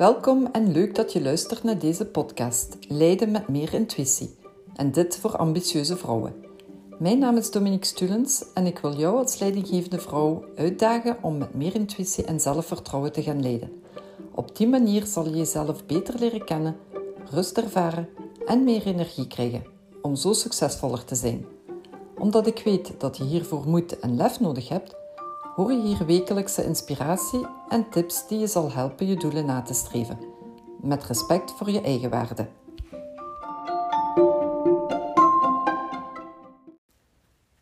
Welkom en leuk dat je luistert naar deze podcast Leiden met meer intuïtie. En dit voor ambitieuze vrouwen. Mijn naam is Dominique Stulens en ik wil jou als leidinggevende vrouw uitdagen om met meer intuïtie en zelfvertrouwen te gaan leiden. Op die manier zal je jezelf beter leren kennen, rust ervaren en meer energie krijgen om zo succesvoller te zijn. Omdat ik weet dat je hiervoor moed en lef nodig hebt, hoor je hier wekelijkse inspiratie en tips die je zal helpen je doelen na te streven. Met respect voor je eigen waarde.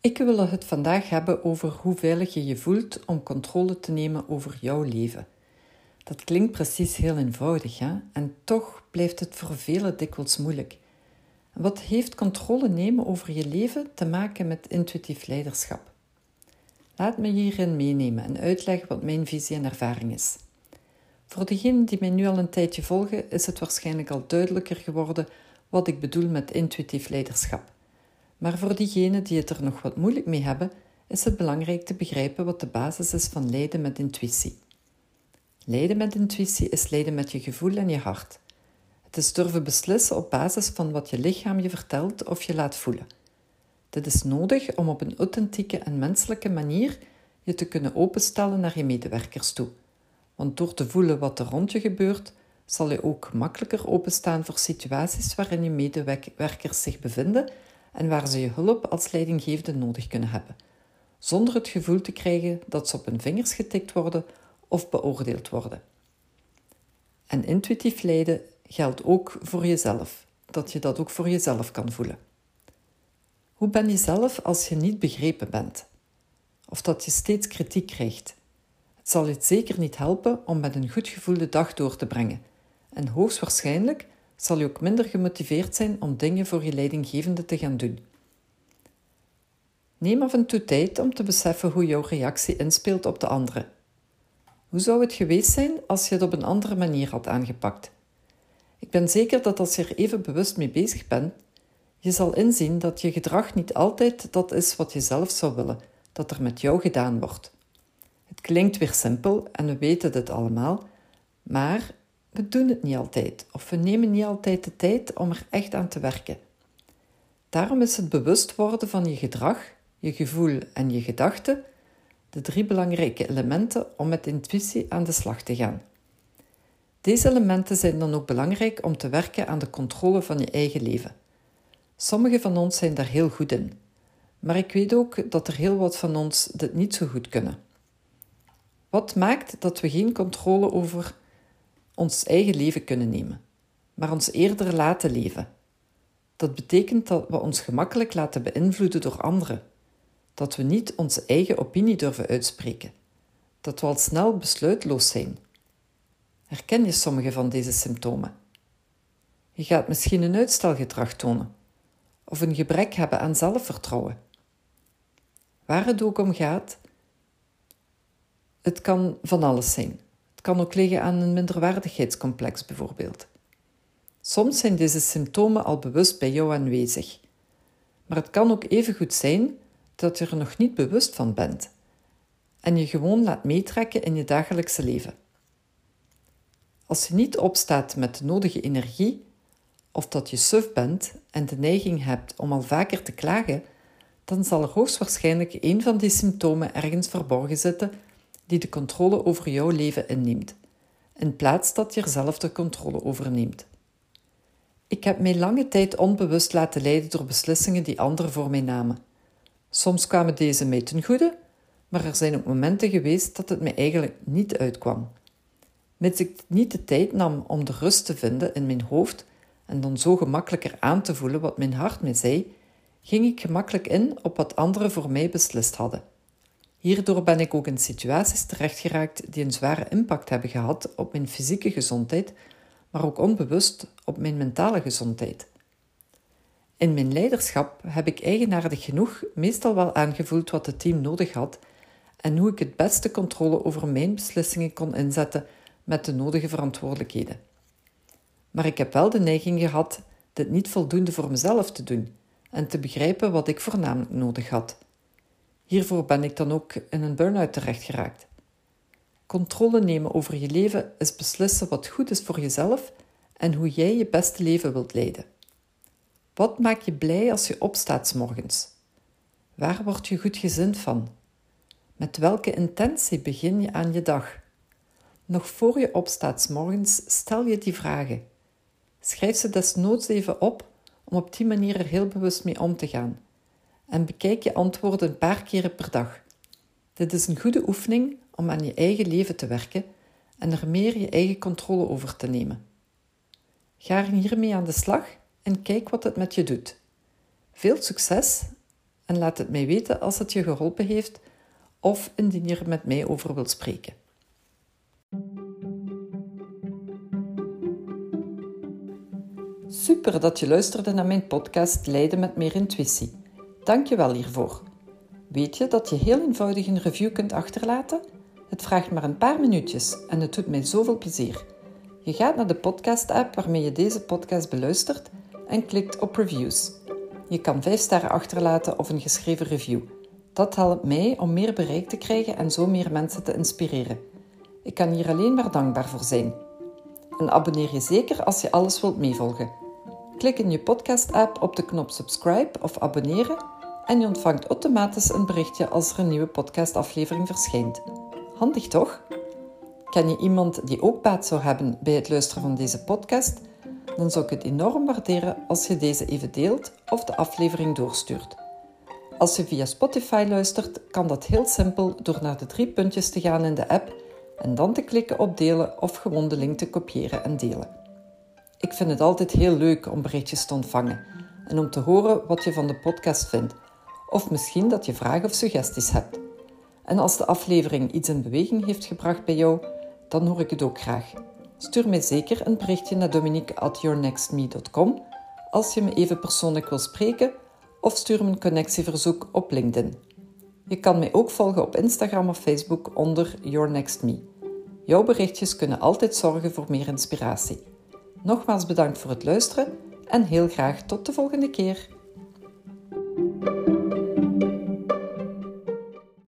Ik wil het vandaag hebben over hoe veilig je je voelt om controle te nemen over jouw leven. Dat klinkt precies heel eenvoudig, hè? en toch blijft het voor velen dikwijls moeilijk. Wat heeft controle nemen over je leven te maken met intuïtief leiderschap? Laat me hierin meenemen en uitleggen wat mijn visie en ervaring is. Voor degenen die mij nu al een tijdje volgen, is het waarschijnlijk al duidelijker geworden wat ik bedoel met intuïtief leiderschap. Maar voor diegenen die het er nog wat moeilijk mee hebben, is het belangrijk te begrijpen wat de basis is van leiden met intuïtie. Leiden met intuïtie is leiden met je gevoel en je hart. Het is durven beslissen op basis van wat je lichaam je vertelt of je laat voelen. Dit is nodig om op een authentieke en menselijke manier je te kunnen openstellen naar je medewerkers toe. Want door te voelen wat er rond je gebeurt, zal je ook makkelijker openstaan voor situaties waarin je medewerkers zich bevinden en waar ze je hulp als leidinggevende nodig kunnen hebben, zonder het gevoel te krijgen dat ze op hun vingers getikt worden of beoordeeld worden. En intuïtief leiden geldt ook voor jezelf, dat je dat ook voor jezelf kan voelen. Hoe ben je zelf als je niet begrepen bent? Of dat je steeds kritiek krijgt? Het zal je zeker niet helpen om met een goed gevoel de dag door te brengen. En hoogstwaarschijnlijk zal je ook minder gemotiveerd zijn om dingen voor je leidinggevende te gaan doen. Neem af en toe tijd om te beseffen hoe jouw reactie inspeelt op de andere. Hoe zou het geweest zijn als je het op een andere manier had aangepakt? Ik ben zeker dat als je er even bewust mee bezig bent, je zal inzien dat je gedrag niet altijd dat is wat je zelf zou willen, dat er met jou gedaan wordt. Het klinkt weer simpel en we weten dit allemaal, maar we doen het niet altijd of we nemen niet altijd de tijd om er echt aan te werken. Daarom is het bewust worden van je gedrag, je gevoel en je gedachten de drie belangrijke elementen om met intuïtie aan de slag te gaan. Deze elementen zijn dan ook belangrijk om te werken aan de controle van je eigen leven. Sommige van ons zijn daar heel goed in, maar ik weet ook dat er heel wat van ons dit niet zo goed kunnen. Wat maakt dat we geen controle over ons eigen leven kunnen nemen, maar ons eerder laten leven? Dat betekent dat we ons gemakkelijk laten beïnvloeden door anderen, dat we niet onze eigen opinie durven uitspreken, dat we al snel besluitloos zijn. Herken je sommige van deze symptomen? Je gaat misschien een uitstelgedrag tonen of een gebrek hebben aan zelfvertrouwen. Waar het ook om gaat, het kan van alles zijn. Het kan ook liggen aan een minderwaardigheidscomplex bijvoorbeeld. Soms zijn deze symptomen al bewust bij jou aanwezig. Maar het kan ook even goed zijn dat je er nog niet bewust van bent en je gewoon laat meetrekken in je dagelijkse leven. Als je niet opstaat met de nodige energie, of dat je suf bent en de neiging hebt om al vaker te klagen, dan zal er hoogstwaarschijnlijk een van die symptomen ergens verborgen zitten die de controle over jouw leven inneemt, in plaats dat je er zelf de controle over neemt. Ik heb mij lange tijd onbewust laten leiden door beslissingen die anderen voor mij namen. Soms kwamen deze mij ten goede, maar er zijn ook momenten geweest dat het mij eigenlijk niet uitkwam. Mits ik niet de tijd nam om de rust te vinden in mijn hoofd en dan zo gemakkelijker aan te voelen wat mijn hart mij zei, ging ik gemakkelijk in op wat anderen voor mij beslist hadden. Hierdoor ben ik ook in situaties terechtgeraakt die een zware impact hebben gehad op mijn fysieke gezondheid, maar ook onbewust op mijn mentale gezondheid. In mijn leiderschap heb ik eigenaardig genoeg meestal wel aangevoeld wat het team nodig had en hoe ik het beste controle over mijn beslissingen kon inzetten met de nodige verantwoordelijkheden. Maar ik heb wel de neiging gehad dit niet voldoende voor mezelf te doen en te begrijpen wat ik voornamelijk nodig had. Hiervoor ben ik dan ook in een burn-out terechtgeraakt. Controle nemen over je leven is beslissen wat goed is voor jezelf en hoe jij je beste leven wilt leiden. Wat maakt je blij als je opstaat morgens? Waar word je goed gezind van? Met welke intentie begin je aan je dag? Nog voor je opstaat morgens stel je die vragen. Schrijf ze desnoods even op om op die manier er heel bewust mee om te gaan. En bekijk je antwoorden een paar keren per dag. Dit is een goede oefening om aan je eigen leven te werken en er meer je eigen controle over te nemen. Ga hiermee aan de slag en kijk wat het met je doet. Veel succes en laat het mij weten als het je geholpen heeft of indien je er met mij over wilt spreken. Super dat je luisterde naar mijn podcast Leiden met meer intuïtie. Dank je wel hiervoor. Weet je dat je heel eenvoudig een review kunt achterlaten? Het vraagt maar een paar minuutjes en het doet mij zoveel plezier. Je gaat naar de podcast-app waarmee je deze podcast beluistert en klikt op reviews. Je kan 5 sterren achterlaten of een geschreven review. Dat helpt mij om meer bereik te krijgen en zo meer mensen te inspireren. Ik kan hier alleen maar dankbaar voor zijn. En abonneer je zeker als je alles wilt meevolgen. Klik in je podcast-app op de knop subscribe of abonneren en je ontvangt automatisch een berichtje als er een nieuwe podcastaflevering verschijnt. Handig toch? Ken je iemand die ook baat zou hebben bij het luisteren van deze podcast? Dan zou ik het enorm waarderen als je deze even deelt of de aflevering doorstuurt. Als je via Spotify luistert, kan dat heel simpel door naar de drie puntjes te gaan in de app en dan te klikken op delen of gewoon de link te kopiëren en delen. Ik vind het altijd heel leuk om berichtjes te ontvangen en om te horen wat je van de podcast vindt, of misschien dat je vragen of suggesties hebt. En als de aflevering iets in beweging heeft gebracht bij jou, dan hoor ik het ook graag. Stuur mij zeker een berichtje naar dominique.yournextme.com als je me even persoonlijk wil spreken of stuur me een connectieverzoek op LinkedIn. Je kan mij ook volgen op Instagram of Facebook onder Your Next Me. Jouw berichtjes kunnen altijd zorgen voor meer inspiratie. Nogmaals bedankt voor het luisteren en heel graag tot de volgende keer.